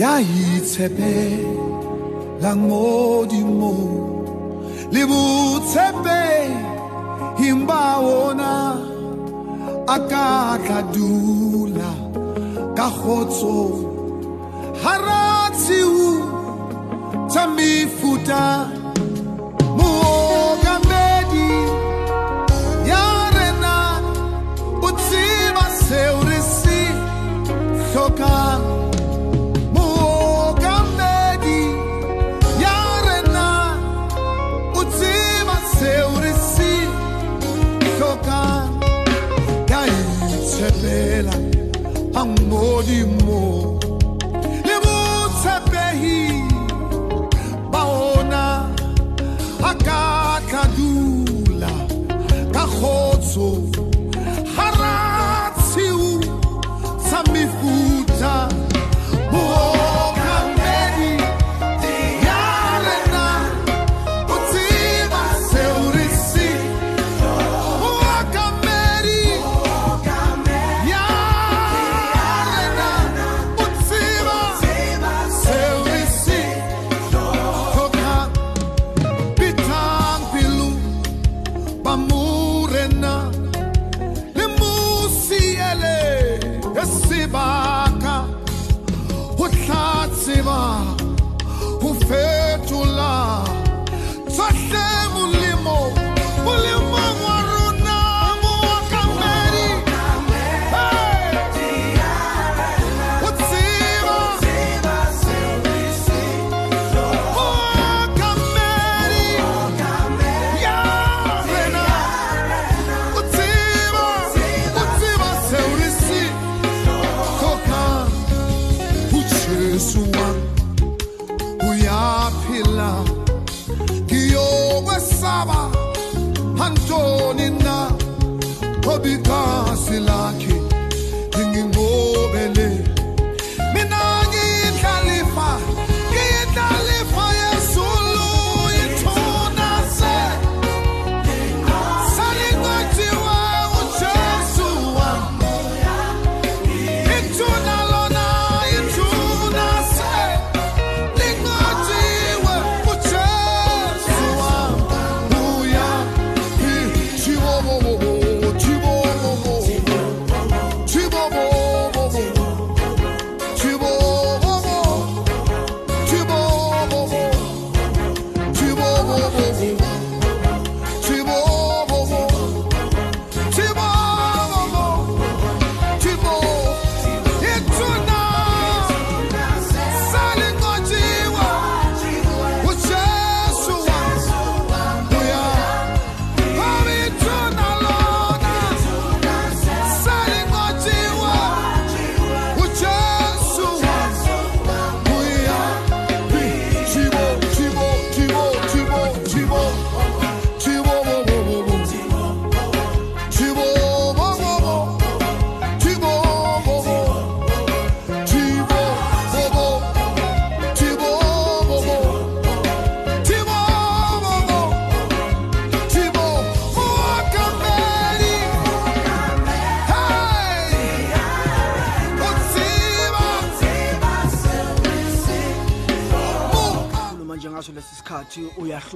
yaitshepe lang modimo le botshepe himba ona a ka tla dula ka amor de amor.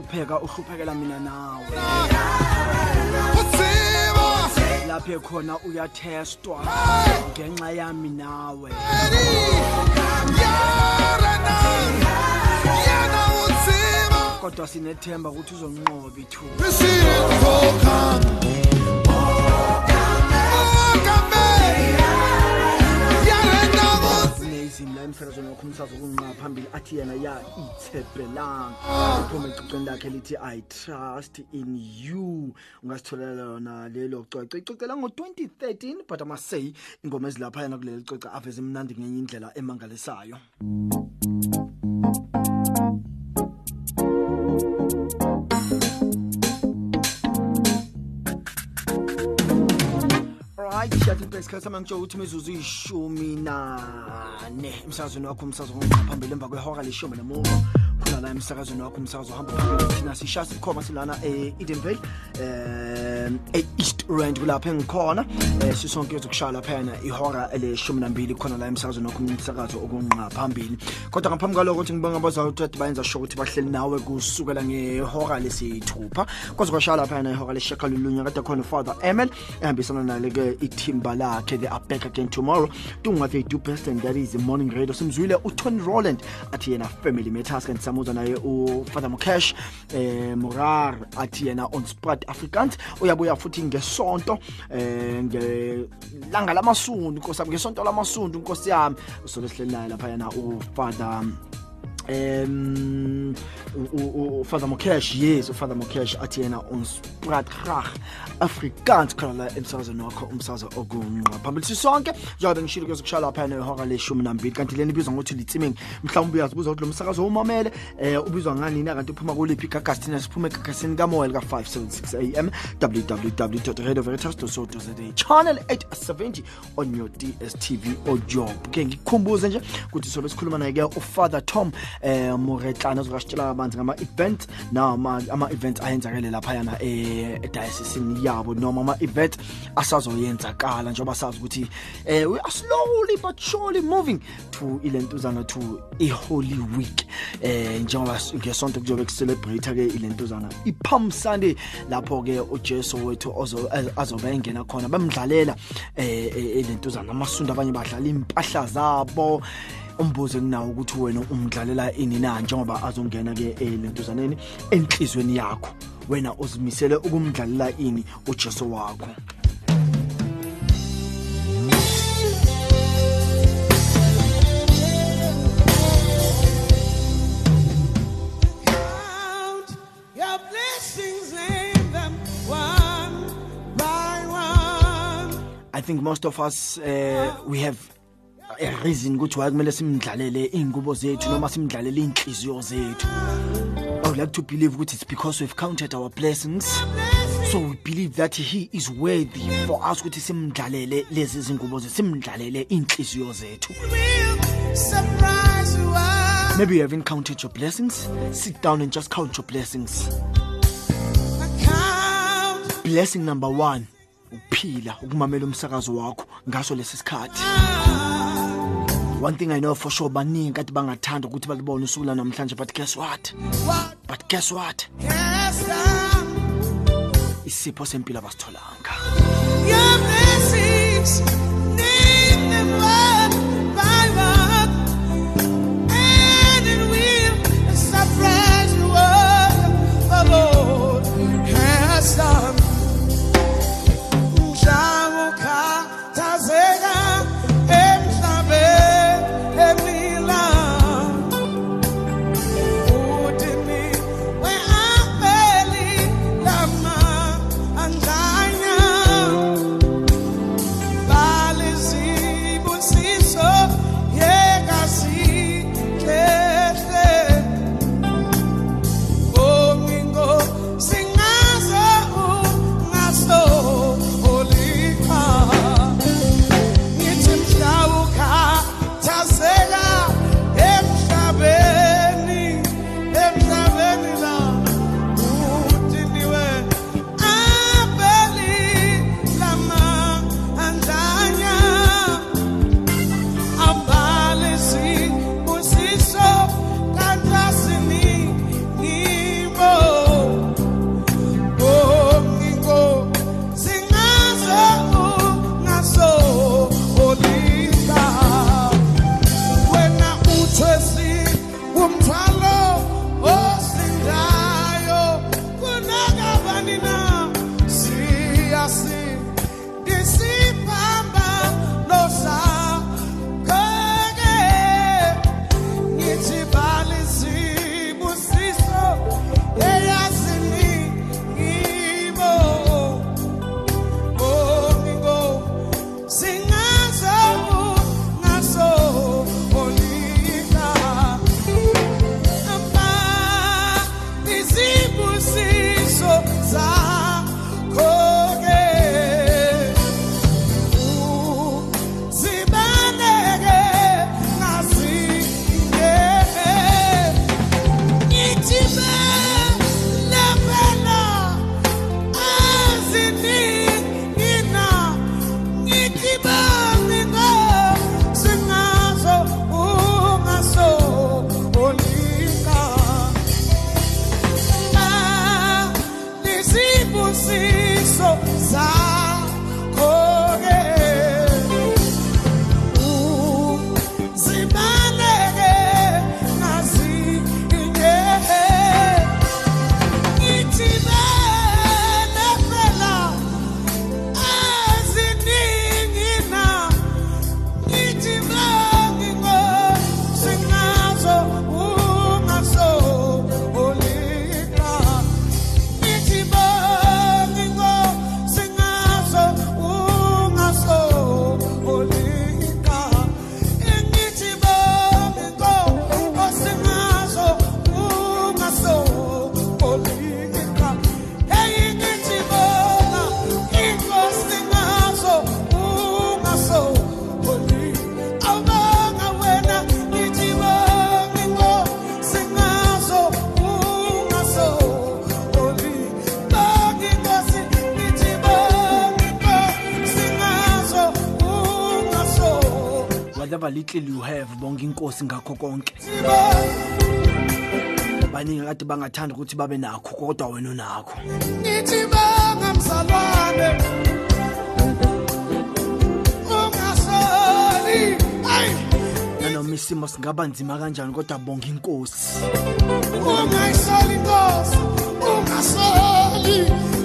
Uyahlupheka uhluphekela mina nawe. Utsiba lapho khona uyathestwa ngenxa yami nawe. Yarana yana utsiba kodwa sinethemba ukuthi uzonqoba ithuba. Risikhokang Mookamedi yarena nezimi la emsakazweni wakho umsazo kunqa phambili athi yena ya ithebhelanga uphuma ecicweni lakhe lithi i trust in you. Ungasitholela lona lelo coco. Icocela ngo-2013 but say ingoma ezilaphayana kuleli coca aveze mnandi ngenye indlela emangalisayo siyathi impela isikhathi sama ngitsho ukuthi imizuzu iyishumi nane. Emsakazweni wakho umsazo phambili emva kwehora leshumi nemuva la emsakazweni wakho umsakazo phambili thina sishaya sikhoma silana e-edenvale um e-east rand kulapho engikhona. Um sisonke zokushaya laphayana ihora nambili khona la emsakazweni wakho umsakazo okunqa phambili. Kodwa ngaphambi ngibonga bayenza ukuthi bahleli nawe kusukela ngehora lesithupha. Kwaze kwashaya laphayana ihora kade khona ufather emel ehambisana nale-ke ithimba lakhe again tomorrow. Do best and that is morning radio. Simzwile utony athi yena family matters samuza naye ufather mocash eh morar athi yena on sprat africans uyabuya futhi ngesonto eh ngelanga lamasundu nkosi yami ngesonto lamasundu nkosi yami. Usobe sihleli naye lapha yena ufather um ufather mocash yes ufather mocash athi yena unsprat rag afrikaans khona la emsakazweni wakho umsakazo okunqa phambili sisonke njengoba ngishilo kuyozokushaya lapha nehora leshumi nambili kanti leni ibizwa ngokuthi litsiming. Mhlawumbe uyazi ubuza ukuthi lo msakazo umamele um ubizwa nganini? Kanti uphuma kuliphi igagas thina siphume egagasini kamoya lika-576 am www radio veritas co za channel 870 on your dstv ojob ke ngikukhumbuze nje ukuthi sobe sikhuluma naye-ke ufather tom eh moretlana ozokasitshela kabanzi ngama-event noma ama-events ayenzakele laphayana edayosisini yabo noma ama-event asazoyenzakala njengoba sazi ukuthi eh we are slowly but surely moving to ilentuzana to i-holy week. Eh njengoba ngesonto kuzobe kucelebrate-ke ilentuzana. I-palm sunday lapho-ke ujesu wethu azobe engena khona bamdlalela eh ilentuzana. Amasundu abanye badlala impahla zabo umbuzo enginawo ukuthi wena umdlalela ini na njengoba azongena ke elentuzaneni enhlizweni yakho wena uzimisele ukumdlalela ini uJesu wakho Count your blessings, name them one by one. I think most of us uh, we have a reason ukuthi why kumele simdlalele ingubo zethu noma simdlalele inhliziyo zethu. I would like to believe ukuthi it's because we've counted our blessings. So we believe that he is worthy for us ukuthi simdlalele lezi zingubo zethu simdlalele inhliziyo zethu. Will surprise you. all. maybe you haven't counted your blessings? Sit down and just count your blessings. Count. Blessing number 1 ukuphila ukumamela umsakazo wakho ngaso lesi sikhathi. One thing i know for sure baningi kade bangathanda ukuthi balibone usuku lanamhlanje but guess what? But guess what? Isipho sempilo abasitholanga. Your little you have bonke inkosi ngakho konke. Baningi kade bangathanda ukuthi babe nakho kodwa wena unakho. Ngithi bangamzalwane ungasoli ay! Nanoma isimo singaba nzima kanjani kodwa bonke inkosi. Ungasoli Nkosi ungasoli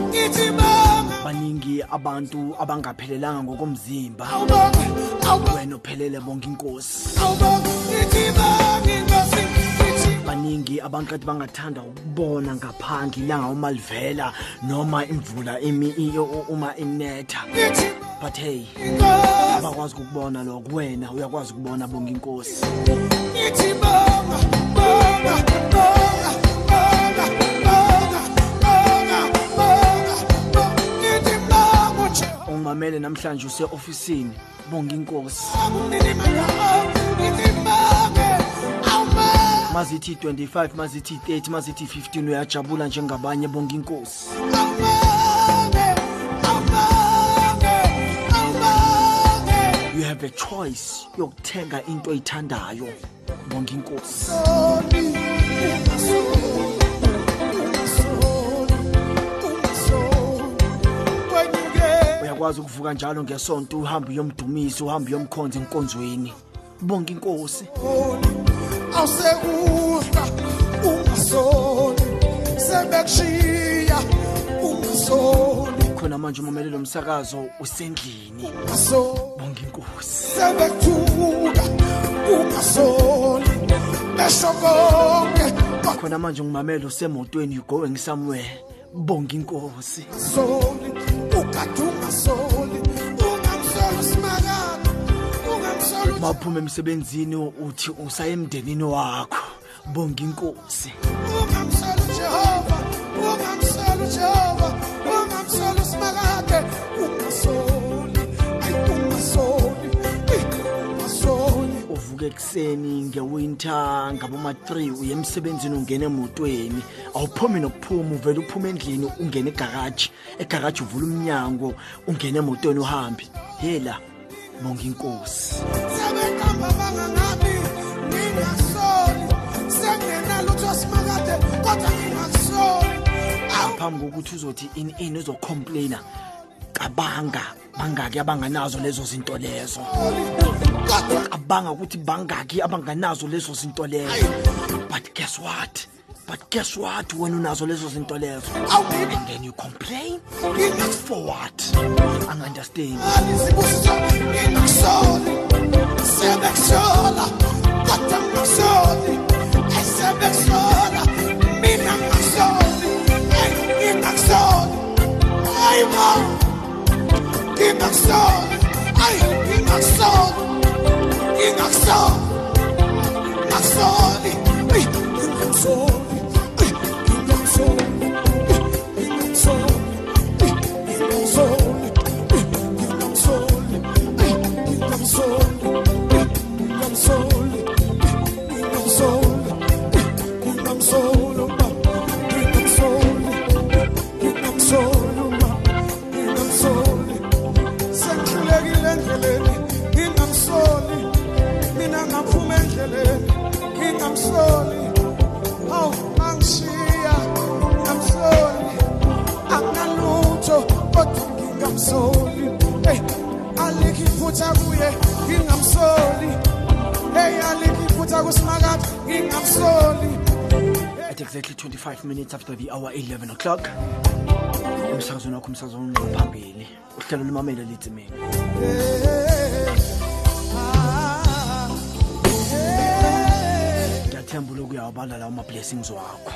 ngithi banga baningi abantu abangaphelelanga ngokomzimba. Awubonge awubonge wena uphelele bonke inkosi. Awubonge ngithi banga Nkosi ngithi baningi abantu kade bangathanda ukubona ngaphandle ilanga uma livela noma imvula imi iyo uma inetha. Ngithi but hey Nkosi abakwazi ukubona lokho. Wena uyakwazi ukubona bonke inkosi. ngithi banga banga banga ungimamele namhlanje use-ofisini. Bonke inkosi. Mazithi 25 mazithi 30 mazithi 15 uyajabula njengabanye bonke inkosi. You have a choice yokuthenga into oyithandayo bonke inkosi. Uyakwazi ukuvuka njalo ngesonto uhambe uyomdumisa uhambe uyomkhonza enkonzweni. Bonke inkosi. Awusekuhla ungasoli. Sebekushiya ungasoli. Khona manje umamelelo umsakazo usendlini. Ungasoli. Bonke inkosi. Sebethuka ungasoli. Besho konke. Khona manje ngimamela usemotweni you going somewhere. Bonke inkosi. Ungasoli. Ukade ungasoli ungamsoli simakade ungamsoli mawuphuma emsebenzini uthi usaya emndenini wakho. Bonke inkosi. Ungamsoli Jehova ungamsoli Jehova. Ungasoli uvuka ekuseni ngewinter ngaboma 3 uye emsebenzini ungena emotweni. Awuphumi nokuphuma uvela uphuma endlini ungena egaraji. Egaraji uvula umnyango ungena emotweni uhambe. Yela bonke inkosi. Sebehamba bangangabi ngingasoli sengenalutho simakade kodwa ngingasoli awu. Phambi kokuthi uzothi in in uzocomplaina cabanga bangaki abanganazo lezo zinto lezo. Kodwa cabanga ukuthi bangaki abanganazo lezo zinto lezo. But guess what? But guess what? Wena unazo lezo zinto lezo. And then you complain? For what? Angiunderstand alizibusiso ngingasoli sebekusola kodwa ngingasoli sebekusola mina ngingasoli Ingakusoli, ingakusoli, ingakusoli, ingakusoli. Ngingamsoli hey alikho iphutha kuye ngingamsoli. Hey alikho iphutha kusimakade ngingamsoli. At exactly 25 minutes after the hour 11 o'clock umsakazweni wakho umsakazweni phambili. Uhlelo lumamela lithi mina. Ngiyathemba uloku uyawabala lawo ma-blessings wakho.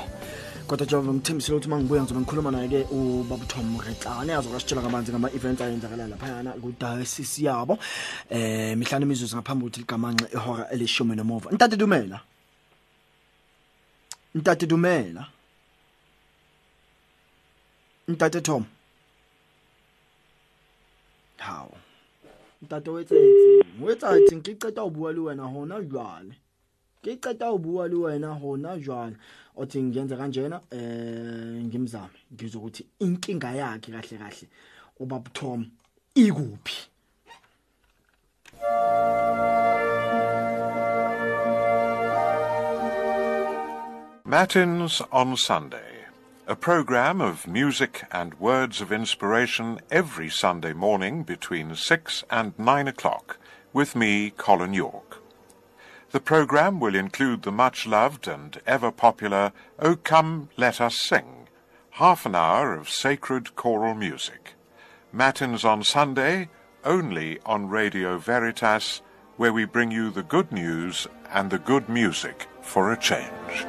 Kodwa jehova ngithembisile ukuthi uma ngibuya ngizobe ngikhuluma naye-ke ubaba tom retlane azokasitshela kabanzi ngama-events ayenzakala laphayana kudayosisi yabo. Eh mihlanu imizuzu ngaphambi kokuthi ligamanxe ihora elishumi nomuva. Ntate dumela? Ntate dumela? Ntate tom? Hawu. Ntate wetsetse wetsatse ke qeta ho bua le wena hona jwale ke qeta ho bua le wena hona jwale othi kanjena eh ngimzame. Inkinga yakhe kahle kahle. Ikuphi? Matins on Sunday a program of music and words of inspiration every Sunday morning between 6 and 9 o'clock with me, Colin York. The program will include the much loved and ever popular O Come Let Us Sing, half an hour of sacred choral music. Matins on Sunday, only on Radio Veritas, where we bring you the good news and the good music for a change.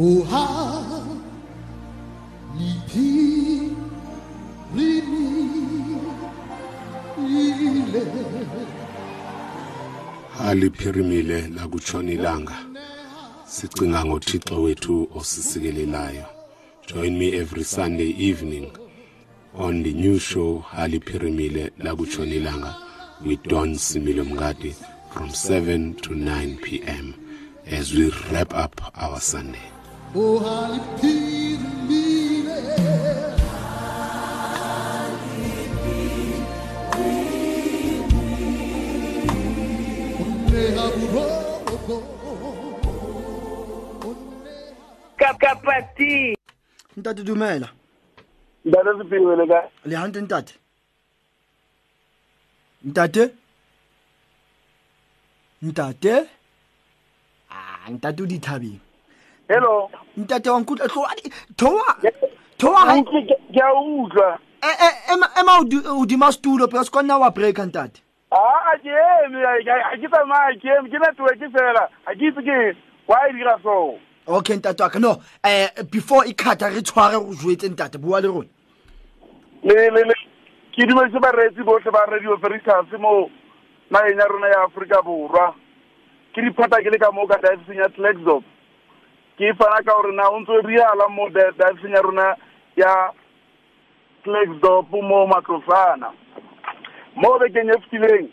Oha lipi lini ile aliphirimile lakutshona ilanga. Sicinga ngothixo wethu osisikelelayo join me every sunday evening on the new show aliphirimile lakutshona ilanga with don similo mngadi from 7 to 9 p.m as we wrap up our sunday oha liphilile Unneha buroko kapapati ntate dumela. Ntate sephiwele ka le hantle ntate. Ntate? Ntate? Ah ntate o dithabeng hello? Ntate wa nkutla tloa thoa thoa hai Utlwe ke ke a utlwa. E e ema ema odi- hodima stulo because konna wa break ntate. A ke eme ga ke tsamaya ke eme ke network fela. Ga ke itse ke wa e dira so. Okay ntate wa ka. No eh before e khatha re tshware go jwetse ntate bua le rona. Le le le ke dumedise bareetsi botlhe ba radio veritas mo nageng ya rona ya aforika borwa. Ke diphata ke le ka moo ka dioceseng ya tlaxop ke fana ka gore na o ntse riala mo di- ya rona ya clasdop mo matlosana. Mo bekeng e fetileng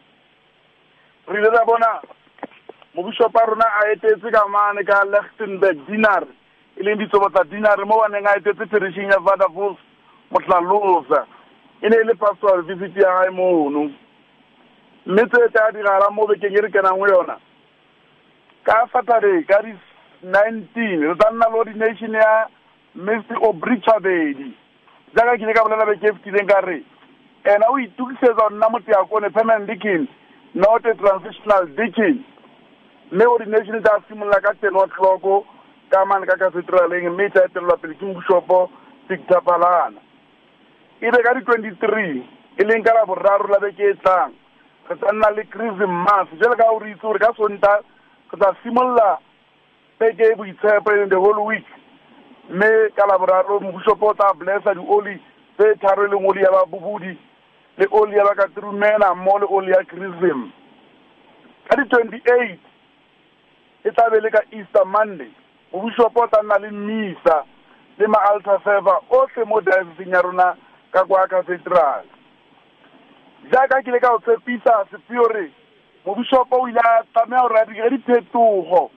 re ile ra bona mobishopa a rona a etetse ka mane ka lichtenburg dinar e leng ditsobo tsa dinar mo baneng a etetse perishing ya vadavos motlalosa. E ne e le pastoral visit ya gae mono. Mme tse tsa dirala mo bekeng e re kenang go yona ka saturday ka di nineteen re tla nna le ordination ya mr obrichabedi jaaka ke ile ka bolela beke fetileng ka re ena o itukisetsa go nna moteakone permanent deacon not a transitional deacon. Mme ordination tsa simolola ka ten o'clock ka mane ka cathedraleng mme tla etelelwa pele ke mobishopo victor palana. E be ka di-twenty-three e leng ka la boraro la beke e tlang. Re tla nna le christmas jale ka gore itse gore ka sonta re tla simolola beke e boitshepo e leng the whole week mme ka la boraro mobushopo o tla blessa di-oli tse tharo e leng oli ya babobodi le oli ya bakaterumena mmo le oli ya chrism ka di-twenty-eight e tla be le ka easter monday mobushopo o tla nna le mmisa le ma-alter server otlhe mo dioceseng ya rona ka kwa cathedral jaaka ke le ka go tshepisa sepio re mobishopo o ile a tlameya gore a dire diphetogo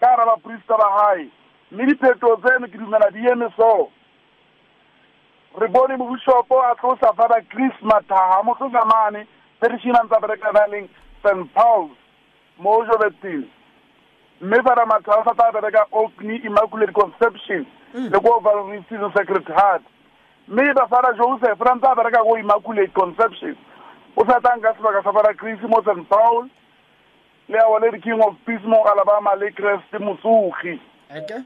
ka gara baporista ba gae mme diphetogo tseno ke dumela di eme so re bone mobishopo a tlosa fada chris mathaga motlosa mane perishina ntse a berekana leng st pauls mo jobetin mme fada mathaga sa tla bereka okney immaculate conception. Le ko valricino sacred heart mme bafara joseph ra ntse a bereka ko immaculate conception o sa tlang ka sebaka sa fara chris mo st paul le a le king of peace mo alabama le crest motsogi okay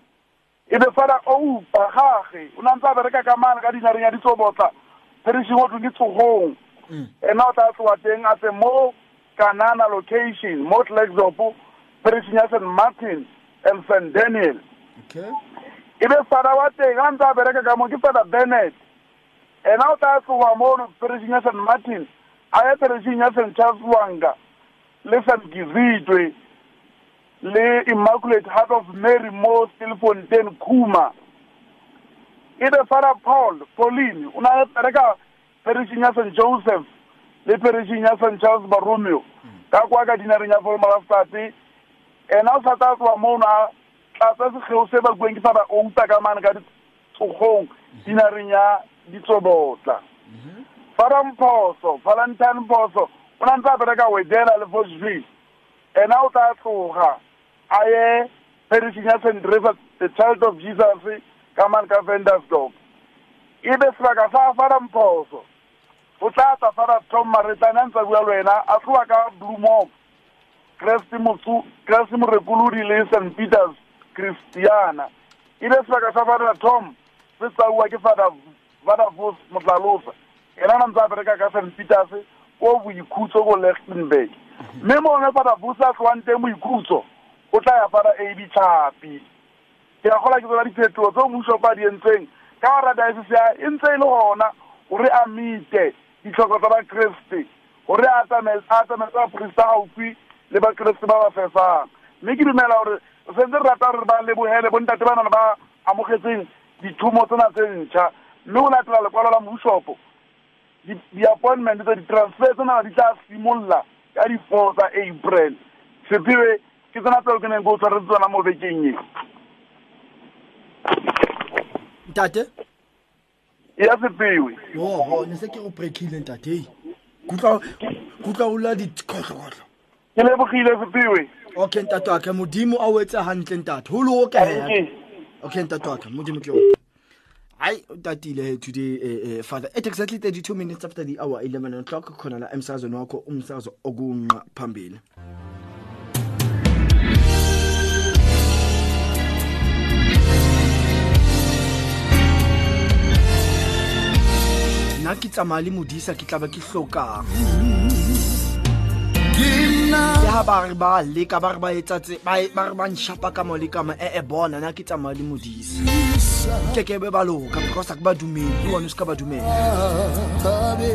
e be fara oupa gage o na ntse a bereka ka mane ka dinareng ya ditsobotla perishing o tweng ke tsogong ena o tla tloa teng a tse mo kanana location mo tlaxopo perishing ya st martin and st daniel. Okay e be fada wa teng a ntse a bereka ka mo ke fada bennet ena o tla tloa mono perishing ya st martin a ya perishing ya st charles wanga le st gizitwe le immaculate heart of mary mo stilfontein khuma. Ebe father paul pauline o na bereka perishing ya st joseph le perishing ya st charles baromeo ka kwa ka dinareng ya formalaftate ena o sa tla tloa mono a tlatsa tsa se ba bueng ke sa ba outa ka mane ka tsogong dinareng ya ditsobotla. Fara mphoso valentine mphoso o na ntse a bereka wedela le fosville ena o tla tloga a ye perishing ya st river the child of jesus ka mane ka vendersdorp e be sebaka sa fara mphoso o tla tla fara tom maretane a ntse a bua le wena a tloga ka blumong kreste morekolodi le st peters christiana. E be sebaka sa fara tom se tsauwa ke fada vadavos motlalosa ena na ntse a bereka ka st peters ko boikhutso ko lichtenburg mme mone vadavos a tlogang teng boikhutso o tla ya fara ab tlhapi. Ke a gola ke tsona diphetogo tseo mmuso pa di entseng. Ka gara diocese ya e ntse e le gona gore a mete ditlhoko tsa bakreste gore a tsametsa baporista gaufi le bakreste ba ba fesang mme ke dumela gore re sentse re rata gore ba lebogele bontate ba nale ba amogetseng dithumo tsena tse ntšha mme o latela lekwalo la mobusopo di-appointment tsa di-transfer tsena di tla simolola ka di-four tsa april sepiwe ke tsena tseo ke neng ke o tshwaretse tsona mo bekeng e ntate ya sepiwe oho ne se ke go breakile ntate. Kutlwa o la dikgotlokgotlho ke lebogile sepiwe okay ntate wa ka modimo a o etse gantle ntate. Go le o kea you. okay ntate wa ka modimo ke o hayi utatile today uh, uh, father. At exactly 32 minutes after the hour 11 o'clock khona la emsakazweni wakho umsazo okunqa phambili. Nna ke tsamaya le modisa ke ke hlokang ha ba re ba leka ba re ba etsatse ba ba re ba nshapa ka mo le ka mo e e bona nna ke tsamaya le modisa ke ke be ba loka because a ke ba dumele le wona o se ka ba dumela. Abe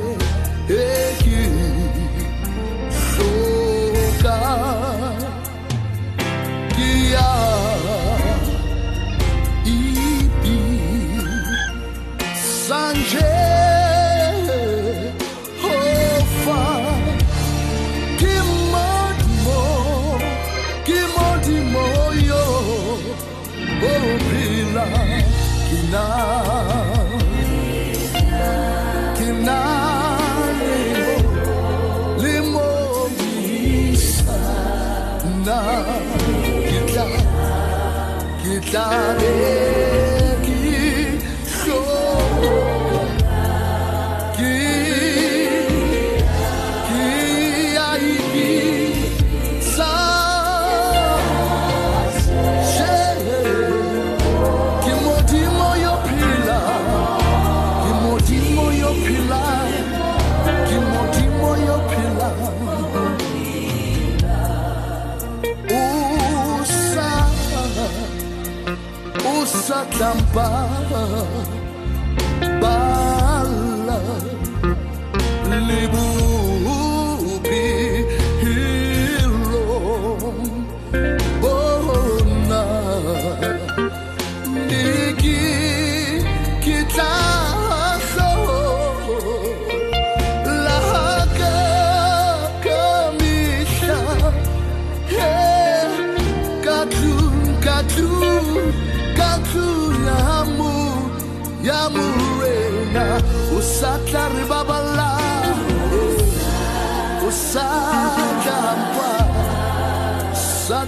Father. desamparo. arriba a ballar Sa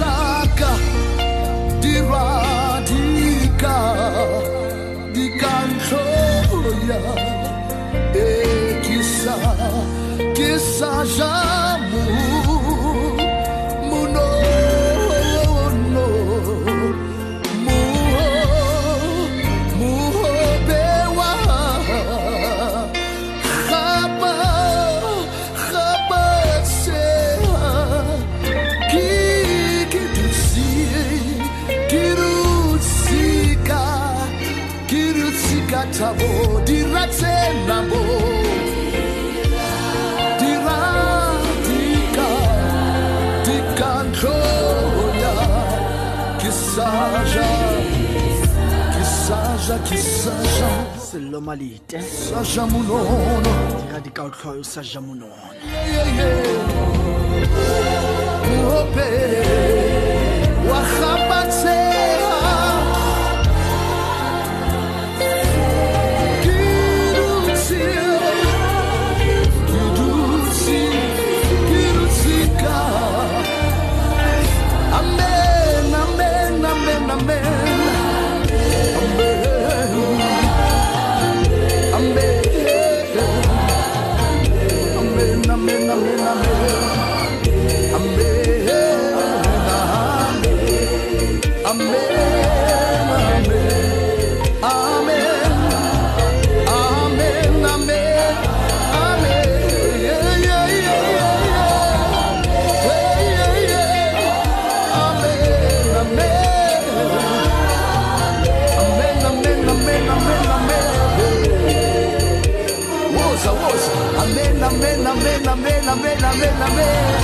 saka di radical di control e kisa kisa jaa sa bopp diraak seen Selomalite. Wahabatse. também.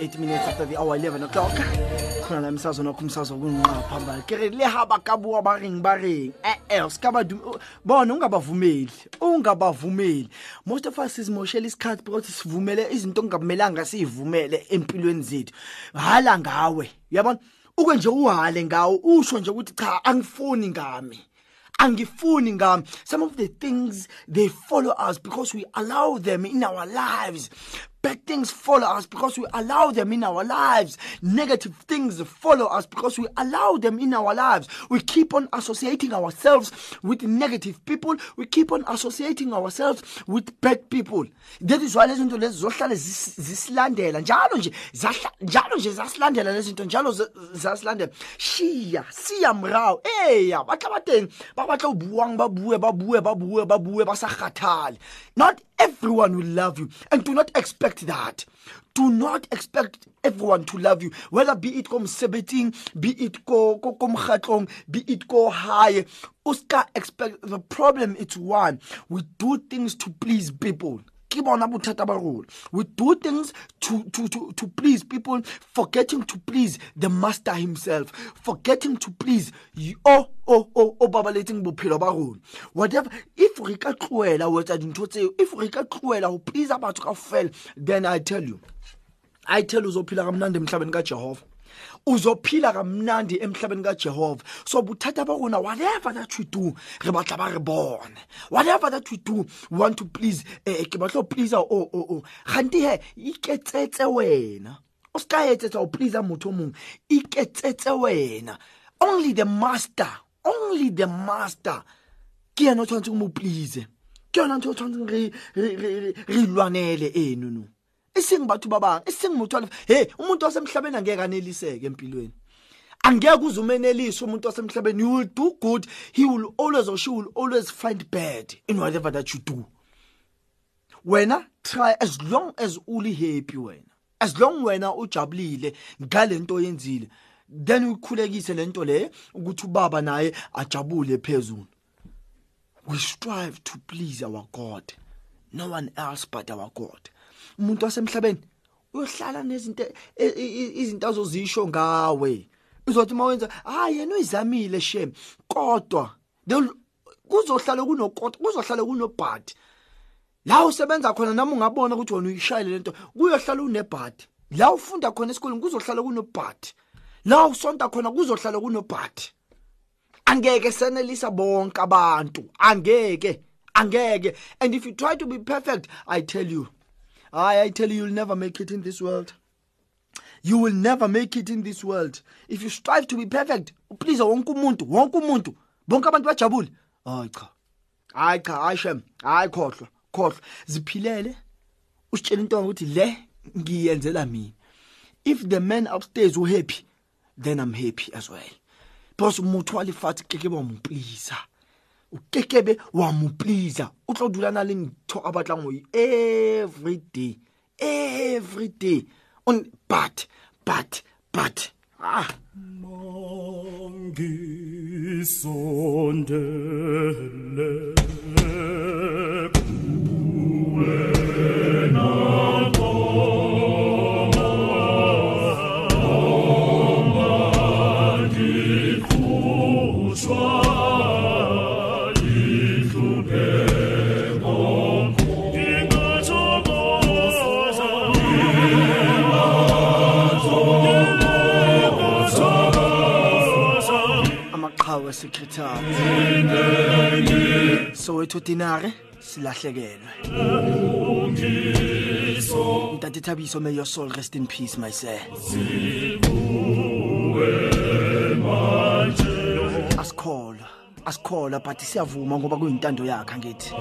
8 minutes after the hour 11 o'clock khona la emsazweni wakho umsazwa kungaphambili kere le ha ba ka bua ba reng ba reng? Eh eh ska ba bona ungabavumeli ungabavumeli. Most of us isimoshela isikhathi because sivumele izinto ongakumelanga sivumele empilweni zethu. Hala ngawe uyabona? Uke nje uhale ngawo usho nje ukuthi cha angifuni ngami. Angifuni ngami. Some of the things they follow us because we allow them in our lives. Bad things follow us because we allow them in our lives. Negative things follow us because we allow them in our lives. We keep on associating ourselves with negative people. We keep on associating ourselves with bad people. That is why lezi zinto lezi zohlala zis- zisilandela. Njalo nje njalo nje zasilandela lezi zinto njalo zasilandela. Shiya siya morao eya ba tla ba batla buang ba bue ba bue ba bue ba bue ba sa kgathale not everyone will love you. And do not expect that. Do not expect everyone to love you. Whether be it ko mosebetsing be it ko be it ko high. o ska expect the problem it's one. We do things to please people ke bona bothata ba rona. We do things to, to, to, to please people forgetting to please the master himself forgetting to please o o babaletseng bophelo ba rona. Whatever if re ka tloela ho etsa dintho tseo if re ka tloela ho please batho kaofela then i tell you i tell you uzophila kamnandi emhlabeni kajehova uzophila kamnandi emhlabeni kajehova. So bothata ba rona whatever that we do re batla ba re bone. Whatever that we do we want to please eh, ke batla please o o o. Ganti he iketsetse wena. O ska etsetsa ho please motho o mong. Iketsetse wena. Only the master only the master. Ke yena o tshwanetseng mo please ke yona ntho o tshwanetseng re re- re re- re ilwanele eno no iseng batho ba bang iseng motho wa lef- he umuntu wasemhlabeni angeke aneliseke empilweni. Angeke uze umenelise umuntu wasemhlabeni. You will do good. He will always or she will always find bad in whatever that you do. Wena try as long as uli happy wena. As long wena ujabulile ngalento oyenzile then ukhulekise lento le ukuthi ubaba naye ajabule phezulu. We strive to please our god. No one else but our god. Umuntu wasemhlabeni uyohlala nezinto e- i- izinto azozisho ngawe. Uzothi mawenza hayi yena uyizamile shem kodwa they'll- kuzohlala kunokodwa kuzohlala kunobhadi. La usebenza khona nami ungabona ukuthi wena uyishayile lento kuyohlala unebhadi. La ufunda khona esikoleni kuzohlala kunobhadi. La usonta khona kuzohlala kunobhadi. Angeke senelisa bonke abantu. Angeke angeke. And if you try to be perfect i tell you I, I tell you you'll never make it in this world. You will never make it in this world. If you strive to be perfect please wonke umuntu wonke umuntu. Bonke abantu bajabule. Hayi cha. Hayi cha hayi shem. Hayi khohlwa khohlwa. Ziphilele? Usitshela into ukuthi le ngiyenzela mina. If the man upstairs u happy then i'm happy as well. Because motho wa lefatshe ke ke ba mo please o kekebe wa mo please o tlo dula na le ntho a batlang ho every day every day. On but but but ah. Mangisondele amaqhawe secretary Soweto dinare silahlekelwe. Ntate Thabiso may your soul rest in peace my sir. Asikholwa asikholwa but siyavuma ngoba kuyintando yakhe ngithi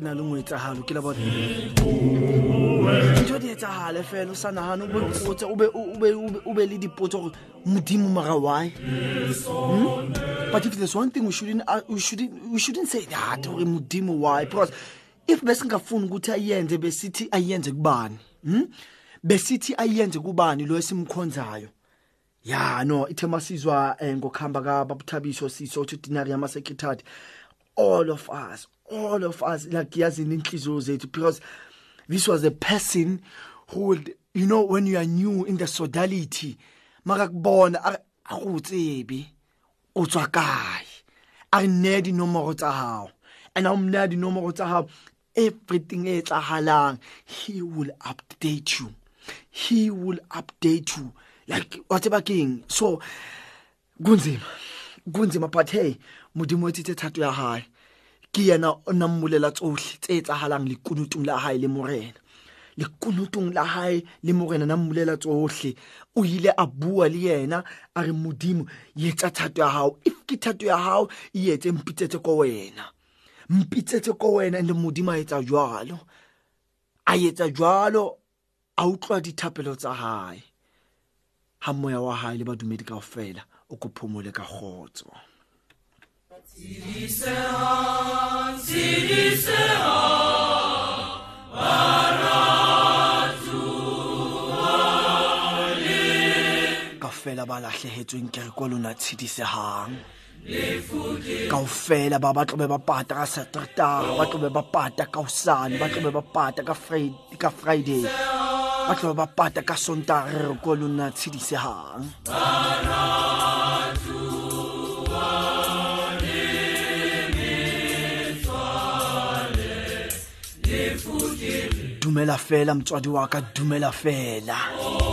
le dintho tse nang le ngwetsahalo ke la bona. Dintho di etsahale fela o sa nagane o be mpotse, o be- o be- o be- o be le dipotso gore modimo mara why? Hmm? but if there's one thing we shouldn't, uh, we shouldn't, we shouldn't say that gore modimo why? Because if besingafuni ukuthi ayenze besithi ayenze kubani? Hmm? besithi ayenze kubani lo esimkhonzayo? Ya no ithe masizwa eh, ngokuhamba kababuthabiso siso uthi dinari yama secretary all of us all of us like yazini inhliziyo zethu because this was a person who would you know when you are new in the sodality makakubona akutsebe o tswa kae? A nne dinomoro tsa hao. And a mna dinomoro tsa hao everything e tsahalang he will update you. He will update you. Like whatever king so kunzima. Kunzima but hey modimo etse thato ya hae. Ke yena o nammulela tsohle tse etsahalang lekunutung la hae le morena. Lekunutung la hae le morena nammulela tsohle. O ile a bua le yena a re modimo yetsa thato ya hao. If ke thato ya hao e etse mpitsetse ko wena. Mpitsetse ko wena le modimo a etsa jwalo. A etsa jwalo a utlwa dithapelo tsa hae. Ha moya wa hae le badumedi kaofela o ko phomole ka kgotso. Kaofela ba lahlehetsweng ke re ko lona tshedisehang kaofela ba ba tlobe ba pata ka satertaga ba tlobe ba pata ka osane ba tlobe ba pata ka friday ba tlobe ba pata ka sontaga re re ko lona tshedisehang dumela fela motswadi wa ka dumela fela. O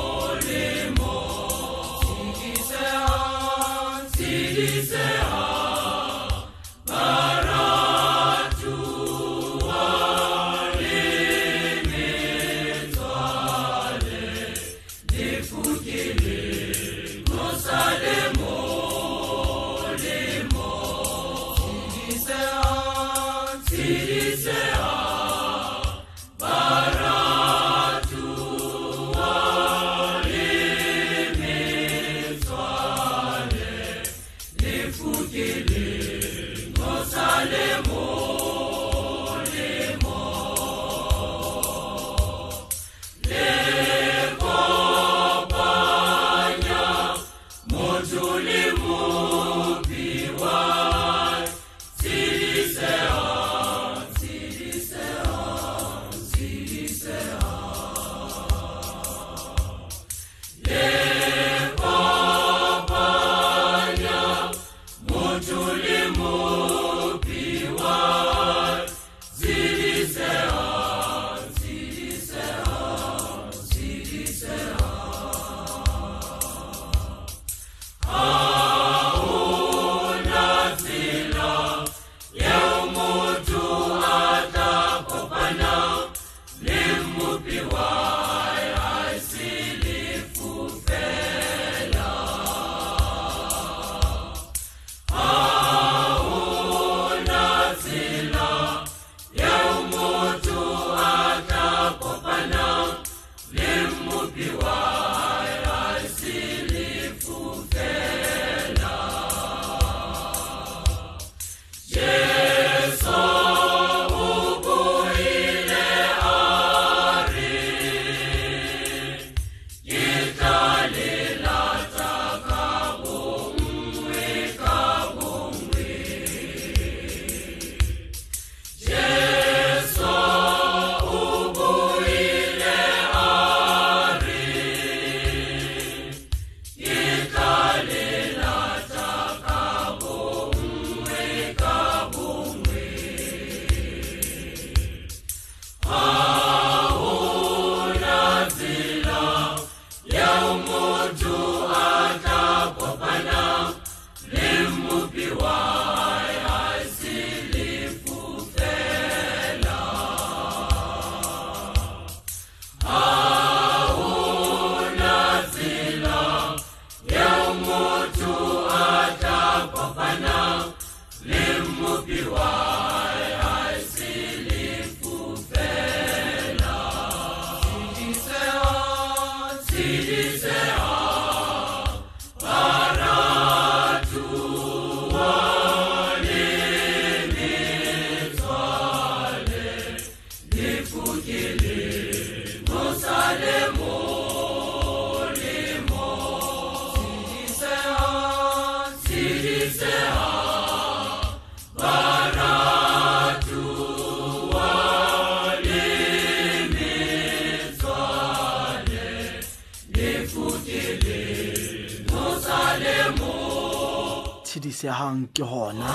tshedisehang ke hona.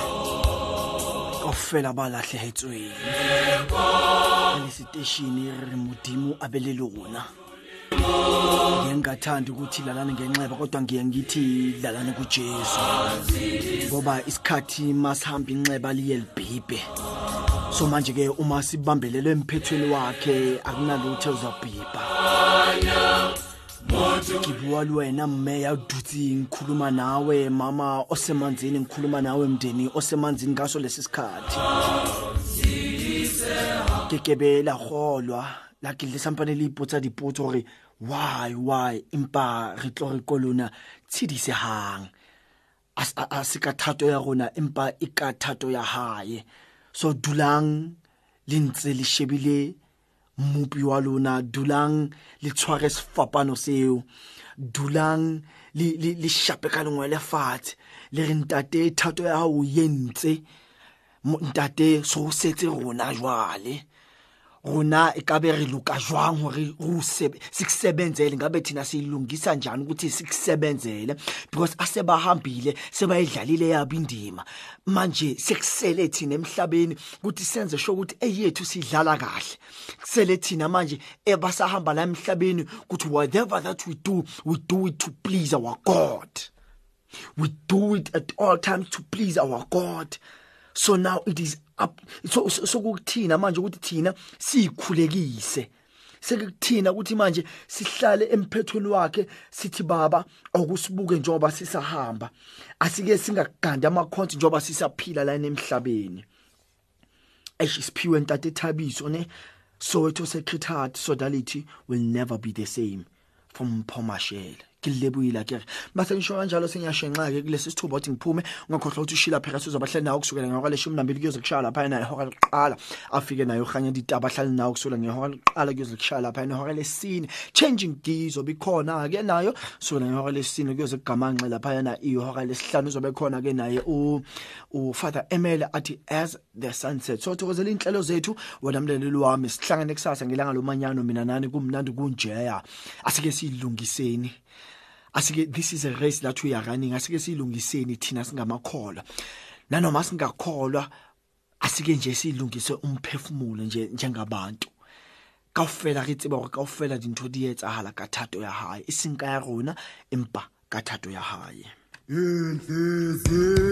Kaofela ba lahlehetsweng. Le seteshini re modimo a be le lona. Ngiye ngingathandi ukuthi lalane ngenxeba kodwa ngiye ngithi lalane kujesu. Ngoba isikhathi masihamba inxeba liye libhibhe. So manje-ke uma sibambelelwe emphethweni wakhe akunalutho uzabhibha ngibuwa lwena mmeya dutsi ngikhuluma nawe mama osemanzini ngikhuluma nawe mndeni osemanzini ngaso lesi sikhathi. Kekebe la golwa la ke le sampane le ipotsa dipotso gore why why empa re tlo re kolona tshedisehang a se ka thato ya rona empa e ka thato ya hae. So dulang le ntse le shebile Moupi walo na doulang li twares fapa no se yo. Doulang li, li, li shape kalongwe le fat. Le rintate tato ya ou yente. Moutate sou sete rona jwa ale. Rona ekabe re luka jwang hore re sikusebenzele? Ngabe thina siyilungisa njani ukuthi sikusebenzele? Because asebahambile sebayidlalile yabo indima. Manje sekusele thina emhlabeni ukuthi senze sho ukuthi eyethu sidlala kahle. Kusele thina manje ebasahamba la emhlabeni ukuthi whatever that we do we do it to please our God. We do it at all times to please our God. So now it is up so sokuthina manje ukuthi thina sikhulekise sekuthina ukuthi manje sihlale emphethweni wakhe sithi baba okusibuke njengoba sisahamba. Asike singagandi amakhonti njengoba sisaphila la emhlabeni. Esiphiwe ntate Thabiso ne? Soweto Secretariat Sodality will never be the same. From Pomashele ngilebuyila ke mase ngisho kanjalo sengiyashenxa ke kulesi sithuba ukuthi ngiphume ngakhohlwa ukuthi ushila phela sizobahlala nawo kusukela ngehora leshumi nambili kuyoze kushaya lapha na ihora liqala afike nayo khanya ditaba ahlali nawo kusukela ngehora liqala kuyoze kushaya lapha na ihora lesine. Changing gears obikhona ke nayo kusukela ngehora lesine kuyoze kugamanxe lapha na ihora lesihlanu uzobe khona ke naye u u Father Emele athi as the sunset so thokozela inhlelo zethu wena mleleli wami sihlangane kusasa ngelanga lomanyano mina nani kumnandi kunjeya. Asike silungiseni asike this is a race that we are running. Asike silungiseni thina singamakholwa. Nanoma singakholwa asike nje silungise umphefumulo nje njengabantu. Kaofela re tseba gore kaofela dintho di etsahala ka thato ya hae e seng ka ya rona empa ka thato ya hae inhliziyo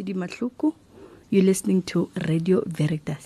ke moshidi mahluku. You're listening to radio veritas